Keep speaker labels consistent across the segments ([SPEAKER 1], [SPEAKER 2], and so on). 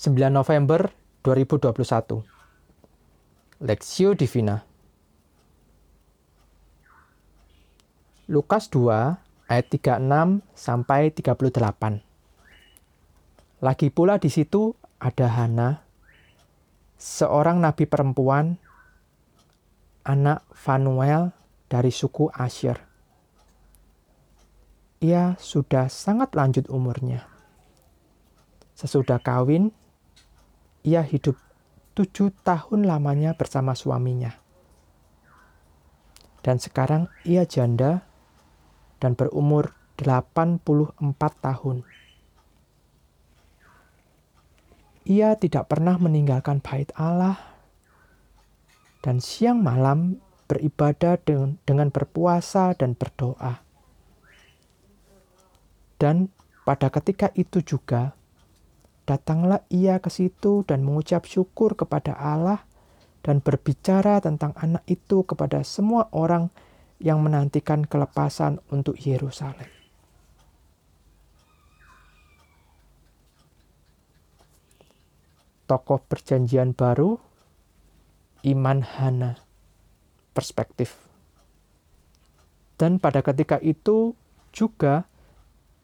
[SPEAKER 1] 9 November 2021. Lexio Divina. Lukas 2 ayat 36 sampai 38. Lagi pula di situ ada Hana, seorang nabi perempuan, anak Fanuel dari suku Asyir. Ia sudah sangat lanjut umurnya. Sesudah kawin, ia hidup tujuh tahun lamanya bersama suaminya. Dan sekarang ia janda dan berumur 84 tahun. Ia tidak pernah meninggalkan bait Allah dan siang malam beribadah dengan berpuasa dan berdoa. Dan pada ketika itu juga, Datanglah ia ke situ dan mengucap syukur kepada Allah dan berbicara tentang anak itu kepada semua orang yang menantikan kelepasan untuk Yerusalem. Tokoh perjanjian baru, iman Hana, perspektif. Dan pada ketika itu juga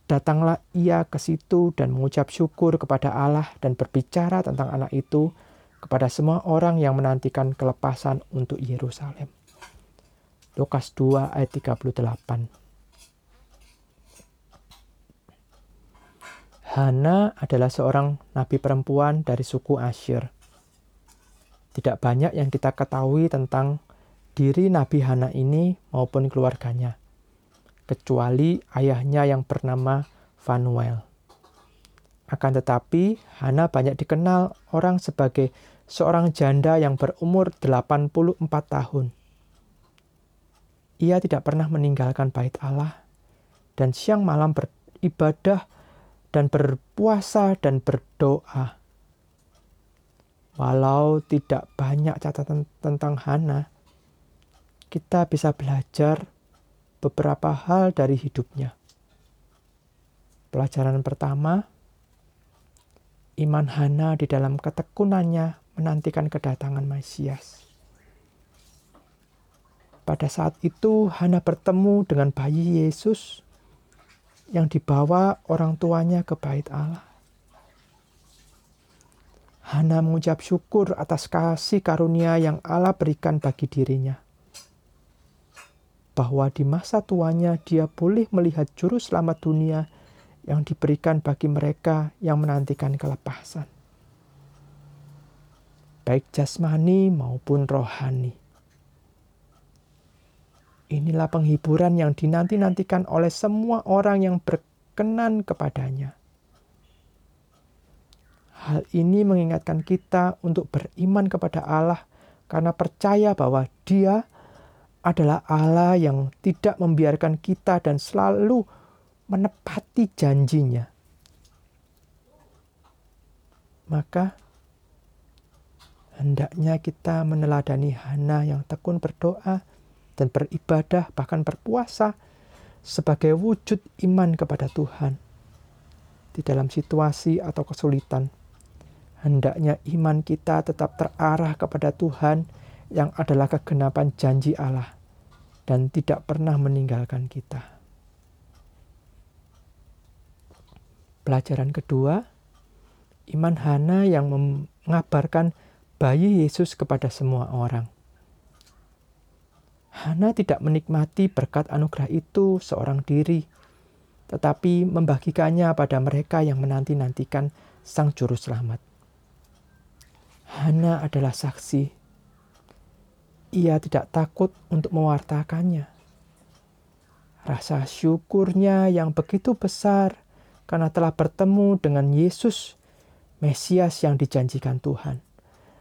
[SPEAKER 1] Datanglah ia ke situ dan mengucap syukur kepada Allah dan berbicara tentang anak itu kepada semua orang yang menantikan kelepasan untuk Yerusalem. Lukas 2 ayat 38 Hana adalah seorang nabi perempuan dari suku Asyir. Tidak banyak yang kita ketahui tentang diri Nabi Hana ini maupun keluarganya kecuali ayahnya yang bernama Fanuel. Akan tetapi, Hana banyak dikenal orang sebagai seorang janda yang berumur 84 tahun. Ia tidak pernah meninggalkan bait Allah dan siang malam beribadah dan berpuasa dan berdoa. Walau tidak banyak catatan tentang Hana, kita bisa belajar beberapa hal dari hidupnya. Pelajaran pertama, iman Hana di dalam ketekunannya menantikan kedatangan Mesias. Pada saat itu, Hana bertemu dengan bayi Yesus yang dibawa orang tuanya ke bait Allah. Hana mengucap syukur atas kasih karunia yang Allah berikan bagi dirinya bahwa di masa tuanya dia boleh melihat juru selamat dunia yang diberikan bagi mereka yang menantikan kelepasan. Baik jasmani maupun rohani. Inilah penghiburan yang dinanti-nantikan oleh semua orang yang berkenan kepadanya. Hal ini mengingatkan kita untuk beriman kepada Allah karena percaya bahwa Dia adalah Allah yang tidak membiarkan kita dan selalu menepati janjinya. Maka hendaknya kita meneladani Hana yang tekun berdoa dan beribadah bahkan berpuasa sebagai wujud iman kepada Tuhan. Di dalam situasi atau kesulitan, hendaknya iman kita tetap terarah kepada Tuhan yang adalah kegenapan janji Allah dan tidak pernah meninggalkan kita. Pelajaran kedua, iman Hana yang mengabarkan bayi Yesus kepada semua orang. Hana tidak menikmati berkat anugerah itu seorang diri, tetapi membagikannya pada mereka yang menanti-nantikan Sang Juru Selamat. Hana adalah saksi ia tidak takut untuk mewartakannya. Rasa syukurnya yang begitu besar karena telah bertemu dengan Yesus, Mesias yang dijanjikan Tuhan,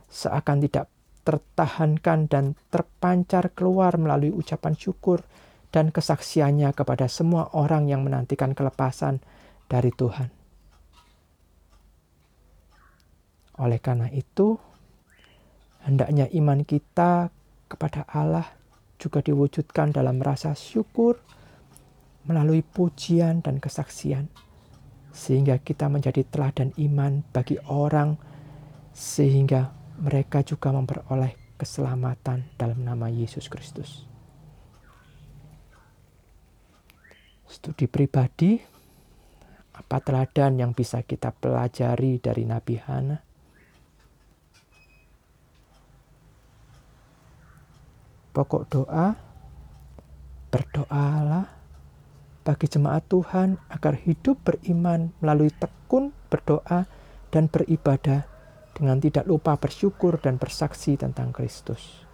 [SPEAKER 1] seakan tidak tertahankan dan terpancar keluar melalui ucapan syukur dan kesaksiannya kepada semua orang yang menantikan kelepasan dari Tuhan. Oleh karena itu, hendaknya iman kita kepada Allah juga diwujudkan dalam rasa syukur melalui pujian dan kesaksian, sehingga kita menjadi teladan iman bagi orang, sehingga mereka juga memperoleh keselamatan dalam nama Yesus Kristus. Studi pribadi, apa teladan yang bisa kita pelajari dari Nabi Hana? Pokok doa, berdoalah bagi jemaat Tuhan agar hidup beriman melalui tekun berdoa dan beribadah dengan tidak lupa bersyukur dan bersaksi tentang Kristus.